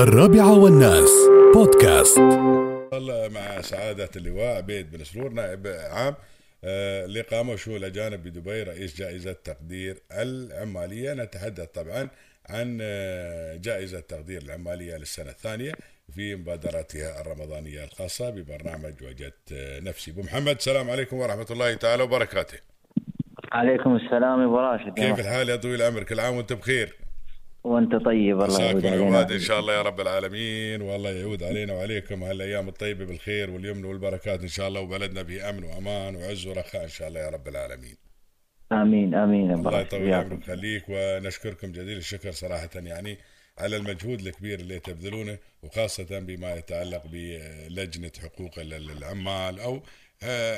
الرابعة والناس. بودكاست. مع سعادة اللواء عبيد بن سرور نائب عام آه، لإقامة شؤون الأجانب بدبي رئيس جائزة تقدير العمالية. نتحدث طبعا عن آه، جائزة تقدير العمالية للسنة الثانية في مبادرتها الرمضانية الخاصة ببرنامج وجدت آه، نفسي. أبو محمد السلام عليكم ورحمة الله تعالى وبركاته. عليكم السلام يا أبو راشد. كيف. الحال يا طويل العمر؟ كل عام وأنت بخير. وأنت طيب الله يعود علينا. إن شاء الله يا رب العالمين والله يعود علينا وعليكم هالأيام الطيبة بالخير واليمن والبركات إن شاء الله وبلدنا به امن وأمان وعز ورخاء إن شاء الله يا رب العالمين. آمين آمين الله يطول. عمرك خليك ونشكركم جزيل الشكر صراحة يعني على المجهود الكبير اللي تبذلونه وخاصة بما يتعلق بلجنة حقوق ال- العمال آه،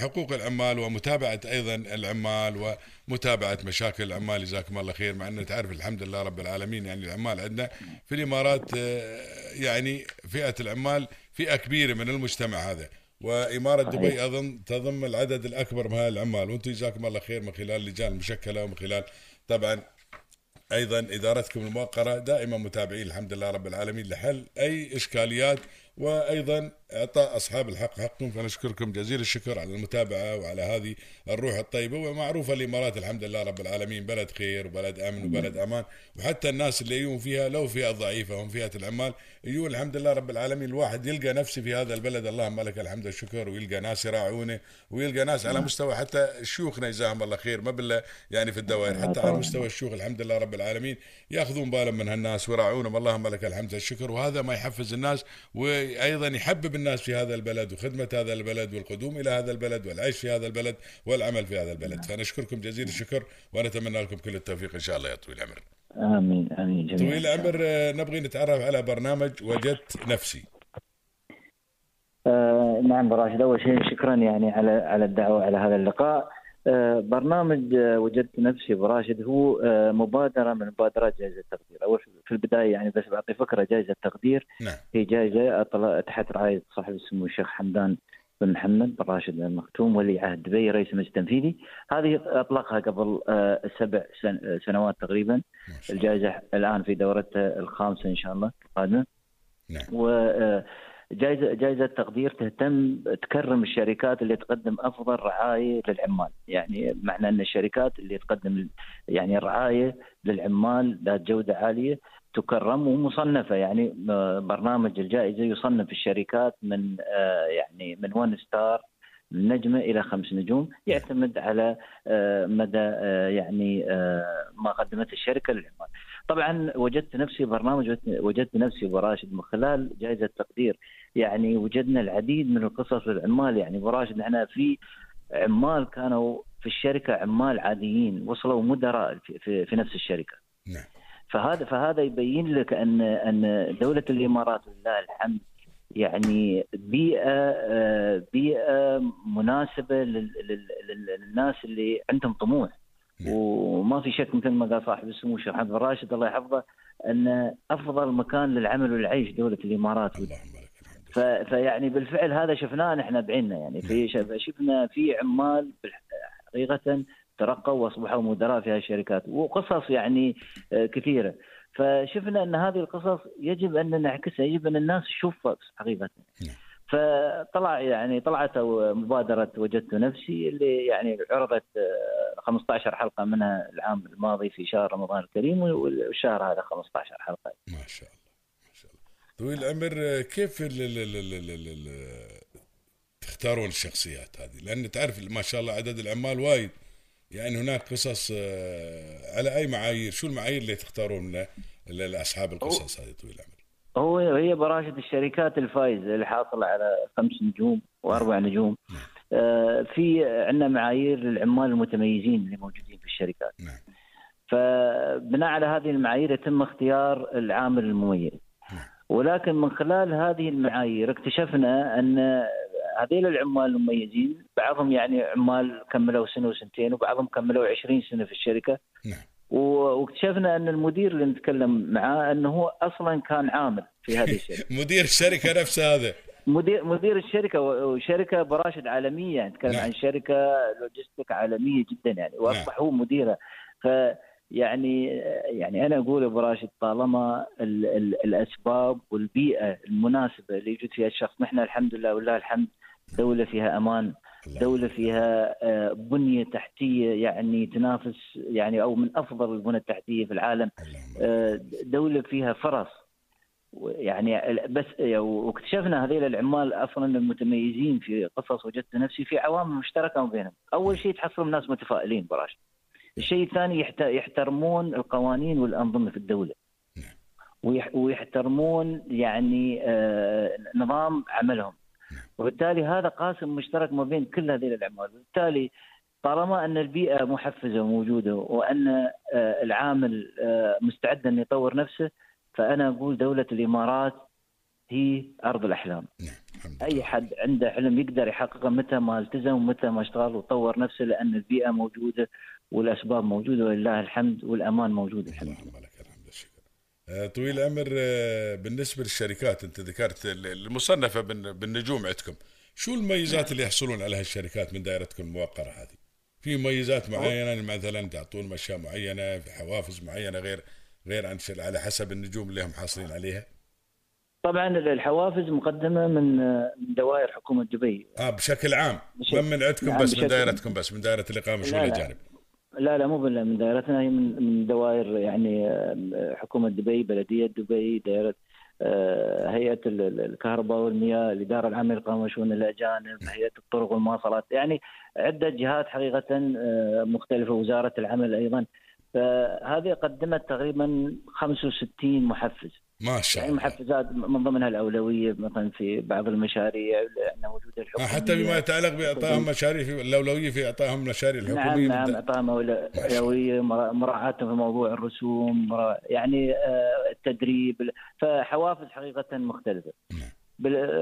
حقوق العمال ومتابعة أيضا العمال ومتابعة مشاكل العمال. جزاكم الله خير. مع أنه تعرف الحمد لله رب العالمين يعني العمال عندنا في الإمارات آه، يعني فئة العمال فئة كبيرة من المجتمع هذا. وإمارة دبي أظن تضم العدد الأكبر من هالعمال وأنتم جزاكم الله خير من خلال اللجان المشكلة ومن خلال طبعا أيضا إدارتكم الموقرة. دائما متابعين الحمد لله رب العالمين لحل أي إشكاليات وأيضا اعطاء أصحاب الحق حقهم فنشكركم جزيل الشكر على المتابعة وعلى هذه الروح الطيبة ومعروفة الإمارات الحمد لله رب العالمين بلد خير وبلد أمن وبلد أمان وحتى الناس اللي يجون فيها لو فئة ضعيفة هم فئة العمال يجون الحمد لله رب العالمين الواحد يلقى نفسه في هذا البلد اللهم لك الحمد والشكر ويلقى ناس يراعونه ويلقى ناس على مستوى حتى شيوخنا جزاهم الله خير ما بالله يعني في الدوائر حتى على مستوى الشيوخ الحمد لله رب العالمين ياخذون بالهم من هالناس ويراعونهم اللهم لك الحمد والشكر وهذا ما يحفز الناس وأيضا يحبب الناس في هذا البلد وخدمة هذا البلد والقدوم إلى هذا البلد والعيش في هذا البلد والعمل في هذا البلد. فنشكركم جزيل الشكر ونتمنى لكم كل التوفيق إن شاء الله يا طويل العمر. آمين آمين جميعا. طويل العمر آه، نبغي نتعرف على برنامج وجدت نفسي. آه نعم راشد أول شيء شكرا يعني على على الدعوة على هذا اللقاء. برنامج آه وجدت نفسي ابو راشد هو آه مبادرة من مبادرات جائزة التقدير. أول في البداية يعني بس بعطي فكرة جائزة التقدير. نعم. هي جائزة تحت رعاية صاحب السمو الشيخ حمدان بن محمد بن راشد المختوم ولي عهد دبي رئيس المجلس التنفيذي هذه أطلقها قبل آه سبع سن- سنوات تقريبا. الجائزة الآن في دورتها الخامسة إن شاء الله القادمة. نعم. وجائزة جائزة تقدير تهتم تكرم الشركات اللي تقدم أفضل رعاية للعمال. يعني معنى أن الشركات اللي تقدم يعني رعاية للعمال ذات جودة عالية تكرم ومصنفة. يعني آه، برنامج الجائزة يصنف الشركات من آه، يعني من 1 ستار من نجمة إلى خمس نجوم يعتمد على آه، مدى يعني ما قدمته الشركة للعمال. طبعا وجدت نفسي برنامج وجدت- نفسي ابو راشد من خلال جائزة تقدير يعني وجدنا العديد من القصص للعمال يعني ابو راشد إحنا في عمال كانوا في الشركة عمال عاديين وصلوا مدراء في, في, نفس الشركة. نعم. فهذا فهذا يبين لك ان أن دولة الإمارات لله الحمد يعني بيئة آه، بيئة مناسبة لل- لل- لل- للناس اللي عندهم طموح. وما في شك مثل ما قال صاحب السمو الشيخ محمد بن راشد الله يحفظه أن أفضل مكان للعمل والعيش دولة الإمارات. اللهم فيعني بالفعل هذا شفناه نحن بعيننا. يعني في شف- شفنا في عمال حقيقة ترقوا وأصبحوا مدراء في هذه الشركات وقصص يعني آه، كثيرة. فشفنا أن هذه القصص يجب أن نعكسها يجب أن الناس تشوفها حقيقة. نعم. فطلع يعني طلعت مبادرة وجدت نفسي اللي يعني عرضت آه، 15 حلقة منها العام الماضي في شهر رمضان الكريم والشهر هذا 15 حلقة. ما شاء الله ما شاء الله. طويل العمر آه، كيف تختارون الشخصيات هذه؟ لأن تعرف ما شاء الله عدد العمال وايد. يعني هناك قصص آه، على أي معايير؟ شو المعايير اللي تختارون لأصحاب القصص هذه طويل العمر؟ هي براشد الشركات الفايزه اللي حاصله على خمس نجوم وأربع نجوم. آه، في عندنا معايير للعمال المتميزين اللي موجودين في الشركات. نعم. فبناء على هذه المعايير يتم اختيار العامل المميز. نعم. ولكن من خلال هذه المعايير اكتشفنا أن هذيل العمال المميزين بعضهم يعني عمال كملوا سنة وسنتين وبعضهم كملوا 20 سنة في الشركة. نعم. واكتشفنا أن المدير اللي نتكلم معاه أنه هو أصلا كان عامل في هذه الشركة. مدير الشركة نفسها هذا. مدير مدير الشركة وشركة براشد عالمية. يعني نتكلم نعم. عن شركة لوجستيك عالمية جدا يعني. واصبح هو مديرها ف يعني يعني أنا أقول أبو راشد طالما ال ال الأسباب والبيئة المناسبة اللي يوجد فيها الشخص نحن الحمد لله ولله الحمد دولة فيها أمان دولة فيها آه، بنية تحتية يعني تنافس يعني أو من أفضل البنى التحتية في العالم. آه، دولة فيها فرص. يعني بس واكتشفنا هذيل العمال أصلا المتميزين في قصص وجدت نفسي في عوامل مشتركة ما بينهم، أول شيء تحصلهم ناس متفائلين براش. الشيء الثاني يحترمون القوانين والأنظمة في الدولة. ويحترمون يعني آه، نظام عملهم. وبالتالي هذا قاسم مشترك ما بين كل هذه العمال، وبالتالي طالما أن البيئة محفزة وموجودة وأن آه، العامل آه، مستعد أن يطور نفسه فأنا أقول دولة الإمارات هي أرض الأحلام. نعم أي حد عنده حلم يقدر يحققه متى ما التزم ومتى ما اشتغل وطور نفسه لأن البيئة موجودة والأسباب موجودة ولله الحمد والأمان موجود الحمد لله لك الحمد الشكر آه، طويل العمر آه، بالنسبة للشركات أنت ذكرت المصنفة بالنجوم عندكم. شو المميزات اللي يحصلون عليها الشركات من دائرتكم الموقرة هذه؟ في مميزات معينة مثلا تعطون اشياء معينة في حوافز معينة غير غير عن على حسب النجوم اللي هم حاصلين عليها؟ طبعا الحوافز مقدمة من دوائر حكومة دبي. آه بشكل عام. من عندكم بس من دائرتكم بس من دائرة الإقامة شو الأجانب؟ لا لا مو من دائرتنا هي من من دوائر يعني آه، حكومة دبي بلدية دبي دائرة آه، هيئة الكهرباء والمياه الإدارة العامة للاقامه وشؤون الاجانب هيئة الطرق والمواصلات. يعني عدة جهات حقيقة آه، مختلفة وزارة العمل أيضا. فهذه قدمت تقريبا 65 محفز. ما شاء يعني الله. يعني محفزات من ضمنها الأولوية مثلا في بعض المشاريع لأن وجود الحكومية. حتى بما يتعلق بإعطائهم مشاريع في الأولوية في إعطائهم مشاريع الحكومية. نعم نعم اعطائهم أولوية مراعاتهم في موضوع الرسوم يعني آه، التدريب فحوافز حقيقة مختلفة. نعم.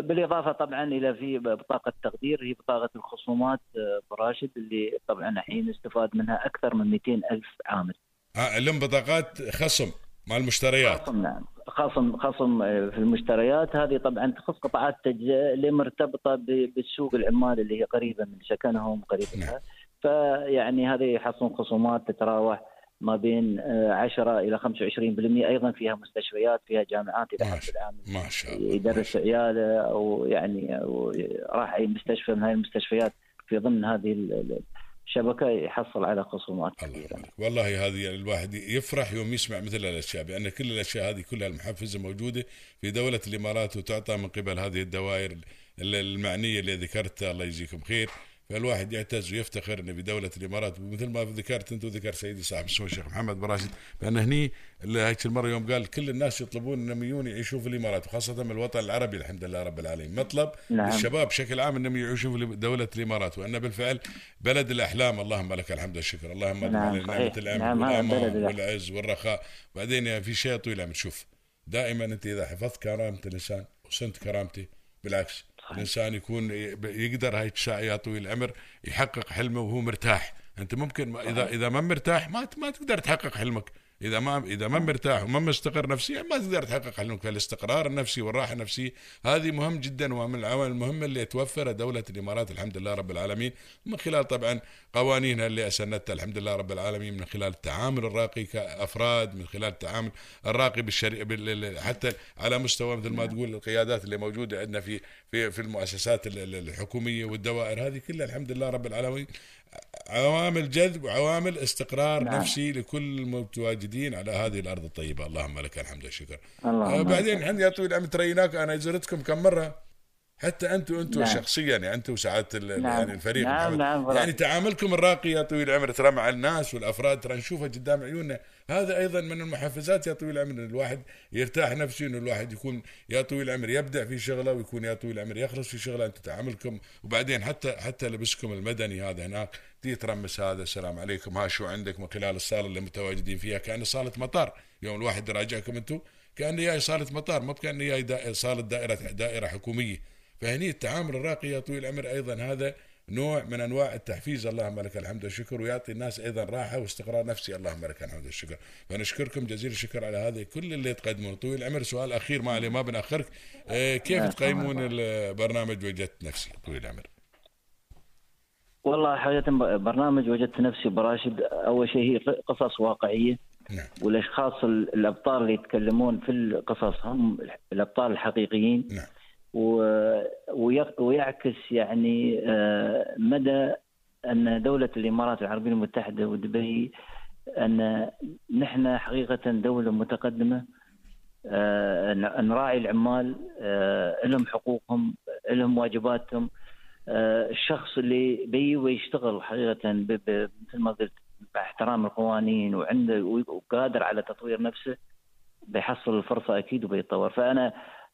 بالإضافة طبعا إلى في بطاقة تقدير هي بطاقة الخصومات آه، براشد اللي طبعا الحين استفاد منها أكثر من 200 ألف عامل. آه لهم بطاقات خصم. مع المشتريات. خصم نعم. خصم خصم في المشتريات هذه طبعا تخص قطاعات تجزئة اللي مرتبطة بالسوق العمال اللي هي قريبة من سكنهم قريبة نعم. فيعني هذه يحصلون خصومات تتراوح ما بين 10 آه، إلى 25% أيضا فيها مستشفيات فيها جامعات إذا حد العام ما شاء الله يدرس عياله أو يعني أو راح أي مستشفى من هاي المستشفيات في ضمن هذه الشبكه يحصل على خصومات كبيره. والله هذه الواحد يفرح يوم يسمع مثل الأشياء بأن كل الأشياء هذه كلها المحفزة موجودة في دولة الإمارات وتعطى من قبل هذه الدوائر المعنية اللي ذكرتها. الله يجزيكم خير. فالواحد يعتز ويفتخر إنه في دولة الإمارات مثل ما ذكرت أنت وذكر سيدي صاحب السمو الشيخ محمد براشد بأن هني هيك المرة يوم قال كل الناس يطلبون إنهم يجون يعيشوا في الإمارات وخاصة من الوطن العربي الحمد لله رب العالمين. مطلب نعم. للشباب بشكل عام إنهم يعيشوا في دولة الإمارات وأن بالفعل بلد الأحلام اللهم لك الحمد والشكر اللهم نعم نعمة الامن نعم والعز والرخاء. بعدين في شيء طويل عم تشوف دائما أنت إذا حفظت كرامة الانسان وصنت كرامتي بالعكس الانسان يكون يقدر هاي يا طويل العمر يحقق حلمه وهو مرتاح. أنت ممكن اذا إذا ما مرتاح ما ما تقدر تحقق حلمك. إذا ما إذا ما مرتاح وما مستقر نفسيا ما تقدر تحقق حلمك. فالاستقرار النفسي والراحة النفسية هذه مهم جدا ومن العوامل المهمة اللي توفرها دولة الإمارات. الحمد لله رب العالمين. من خلال طبعا قوانينها اللي اسنتها الحمد لله رب العالمين. من خلال التعامل الراقي كأفراد. من خلال التعامل الراقي بالشريعه حتى على مستوى مثل ما تقول القيادات اللي موجودة عندنا في في في المؤسسات الحكومية والدوائر. هذه كلها الحمد لله رب العالمين عوامل جذب وعوامل استقرار نعم. نفسي لكل المتواجدين على هذه الأرض الطيبة. اللهم لك الحمد والشكر. آه بعدين عندي يا طويل العمر تريناك أنا زرتكم كم مرة؟ حتى أنتم أنتم نعم. شخصيا يعني أنتم وسعاده نعم. يعني الفريق نعم نعم يعني تعاملكم الراقي يا طويل العمر ترى مع الناس والأفراد ترى نشوفها قدام عيوننا. هذا أيضا من المحفزات يا طويل العمر الواحد يرتاح نفسيا انه الواحد يكون يا طويل العمر يبدع في شغله ويكون يا طويل العمر يخلص في شغله. انت تعاملكم وبعدين حتى حتى لبسكم المدني هذا هناك تي ترمس هذا السلام عليكم ها شو عندك؟ من خلال الصالة اللي متواجدين فيها كأن صالة مطار. يوم الواحد يراجعكم أنتم كأن جاي صالة مطار مو كان جاي صالة دائره دائرة حكومية. فهني التعامل الراقي يا طويل العمر أيضا هذا نوع من أنواع التحفيز. اللهم لك الحمد والشكر ويعطي الناس أيضا راحة واستقرار نفسي. اللهم لك الحمد والشكر. فنشكركم جزيل الشكر على هذا. كل اللي تقدمون طويل العمر سؤال أخير ما عليه ما بنأخرك. آه، كيف تقيمون البرنامج وجدت نفسي؟ طويل العمر والله حقيقة برنامج وجدت نفسي براشد. أول شيء هي قصص واقعية. نعم. والأشخاص ال- الأبطال اللي يتكلمون في القصص هم الأبطال الحقيقيين. نعم. ويعكس يعني آه، مدى أن دولة الإمارات العربية المتحدة ودبي أن نحن حقيقة دولة متقدمة آه، نراعي العمال آه، لهم حقوقهم لهم واجباتهم الشخص اللي بي ويشتغل ب- مثل ما قلت باحترام القوانين وعنده وقادر على تطوير نفسه بيحصل الفرصة أكيد وبيتطور. فأنا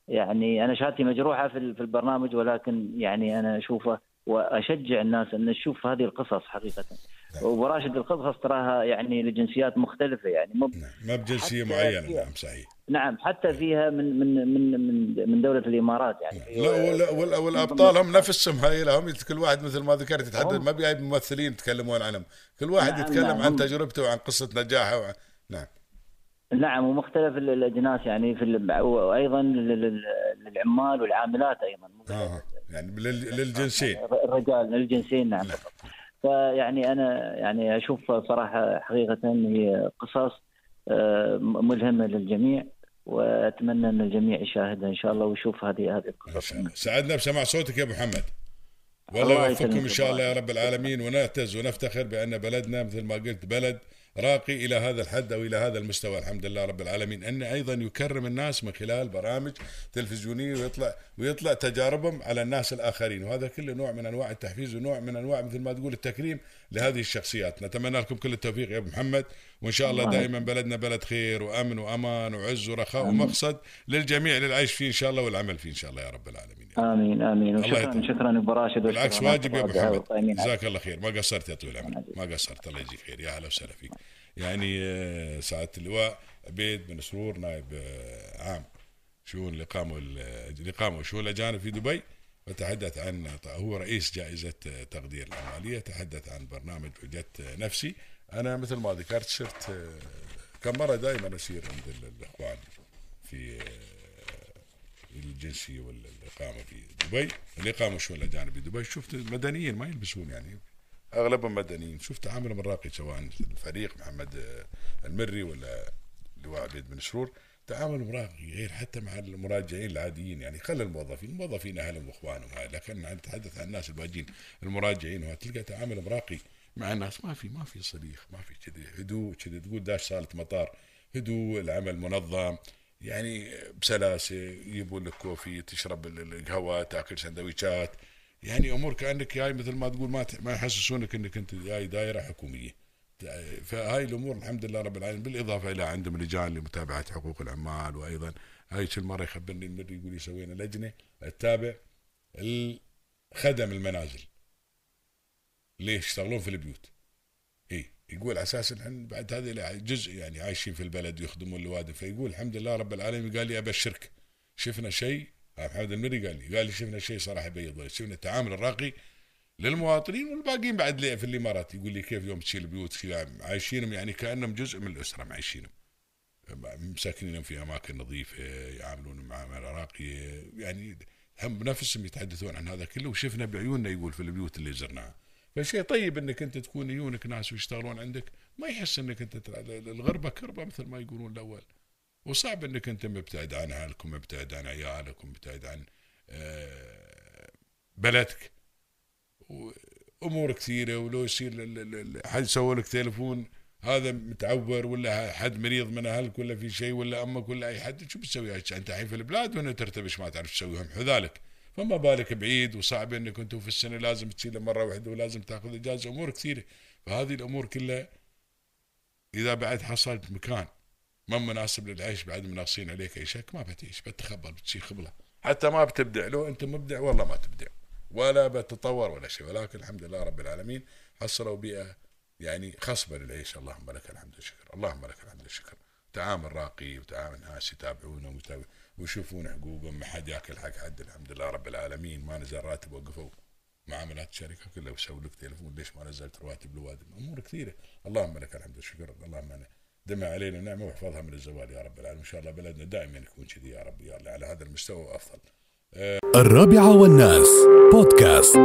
يعني أنا شهادتي مجروحة في ال- في البرنامج ولكن يعني أنا أشوفه وأشجع الناس أن تشوف هذه القصص حقيقة. وبراشد القصص تراها يعني لجنسيات مختلفة يعني مو نعم ما بجنسيه معينه نعم صحيح. نعم حتى فيها من من من من, من دولة الإمارات يعني. في- لا ولا والأبطال هم نفسهم هاي لهم. كل واحد مثل ما ذكرت يتحدث ما بيجيب ممثلين يتكلمون عنهم. كل واحد نعم، يتكلم نعم، عن تجربته وعن قصة نجاحه وعن... نعم. نعم ومختلف ال- الأجناس يعني في لل- للعمال والعاملات بس آه. يعني لل- للجنسين الرجال للجنسين نعم بالضبط. فيعني أنا يعني أشوف صراحة حقيقة هي قصص آه، ملهمة للجميع وأتمنى إن الجميع يشاهدها إن شاء الله ويشوف هذه هذه القصص شاء الله سعدنا بسماع صوتك يا أبو محمد الله والله يوفقكم إن شاء الله يا. رب العالمين ونعتز ونفتخر بأن بلدنا مثل ما قلت بلد راقي إلى هذا الحد أو إلى هذا المستوى الحمد لله رب العالمين. أن أيضا يكرم الناس من خلال برامج تلفزيونية ويطلع ويطلع تجاربهم على الناس الآخرين. وهذا كله نوع من أنواع التحفيز ونوع من أنواع مثل ما تقول التكريم لهذه الشخصيات. نتمنى لكم كل التوفيق يا أبو محمد. وإن شاء الله دائما بلدنا بلد خير وأمن وأمان وعز ورخاء آمين. ومقصد للجميع للعيش فيه إن شاء الله والعمل فيه إن شاء الله يا رب العالمين. آمين آمين. الله وشكرا. شكرا أبو راشد بالعكس واجب يا أبو على محمد. جزاك الله خير. ما قصرت يا طويل العمر. ما قصرت. الله يجزيك خير. يا أهلا وسهلا فيك. يعني سعاده اللواء عبيد بن سرور نائب آه، عام. شؤون الاقامه الاقامه وشؤون الأجانب في دبي. وتحدث عن هو رئيس جائزة آه، تقدير العماليه تحدث عن برنامج وجدت نفسي. أنا مثل ما ذكرت صرت آه، كم مرة دائما أسير عند ال- الإخوان في الجنسية والإقامة في دبي. الاقامه شو الأجانب في دبي. شفت مدنيين ما يلبسون يعني أغلبهم مدنيين. شفت تعاملهم الراقي سواء الفريق محمد آه، المري ولا لواء عبيد بن سرور تعاملهم راقي غير حتى مع المراجعين العاديين يعني خلى الموظفين الموظفين أهلهم وإخوانهم لكن نتحدث عن الناس الباجين المراجعين تلقى تعاملهم راقي مع الناس ما في ما في صريخ ما في كذي. هدوء كذي تقول داش صالة مطار. هدوء العمل منظم. يعني بسلاسة يجيبون لك كوفي تشرب ال- القهوة تاكل سندويشات. يعني أمور كأنك جاي مثل ما تقول ما ما يحسسونك إنك أنت جاي دائره حكومية. فهاي الأمور الحمد لله رب العالمين بالإضافة إلى عندهم لجان لمتابعة حقوق العمال وأيضا هاي كل مرة يخبرني المدير يقول لي سوينا لجنة تتابع خدم المنازل. ليش؟ يشتغلون في البيوت. اي يقول على أساس ان بعد هذه جزء يعني عايشين في البلد ويخدمون الوادي. فيقول الحمد لله رب العالمين قال لي أبشرك. شفنا شيء محمد المري قال لي قال لي شفنا شيء صراحة يبيض. شفنا التعامل الراقي للمواطنين والباقيين بعد في الإمارات. يقول لي كيف يوم تشيل كذا عايشينهم يعني كأنهم جزء من الأسرة معيشينهم. مساكنينهم في أماكن نظيفة يعاملون معامله راقيه يعني هم بنفسهم يتحدثون عن هذا كله. وشفنا بعيوننا يقول في البيوت اللي زرناها. فشيء طيب إنك أنت تكون عيونك ناس ويشتغلون عندك. ما يحس إنك أنت الغربة كربة مثل ما يقولون الأول. وصعب إنك أنت مبتعد عن اهلك ومبتعد عن عيالك ومبتعد عن آه، بلدك. وامور كثيرة ولو يصير حد سوى لك تليفون هذا متعور ولا حد مريض من أهلك ولا في شيء ولا أمك ولا أي حد شو بتسوي؟ أنت الحين في البلاد وهنا ترتبش ما تعرف تسويهم حذالك فما بالك بعيد وصعب إنك أنت في السنة لازم تشيله مرة واحدة ولازم تأخذ إجازة امور كثيرة. فهذه الأمور كلها إذا بعد حصلت مكان. ما مناسب للعيش بعد مناصين عليك أي شك ما بتعيش بتخبل بتصير خبلة. حتى ما بتبدع لو أنت مبدع والله ما تبدع. ولا بتتطور ولا شيء ولكن الحمد لله رب العالمين حصلوا بيئة يعني خصبة للعيش. اللهم لك الحمد والشكر اللهم لك الحمد والشكر. تعامل راقي وتعامل ناس يتابعونه ويشوفون حقوقهم ما حد ياكل حق حد. الحمد لله رب العالمين ما نزل راتب وقفوا. معاملات الشركة كلها وسووا لك تليفون ليش ما نزلت رواتب الوادم أمور كثيرة. اللهم لك الحمد والشكر اللهم أنا دم علينا نعمة واحفظها من الزوال يا رب العالمين. إن شاء الله بلدنا دائما يكون كذي يا رب يا الله على هذا المستوى وافضل الرابعة والناس بودكاست.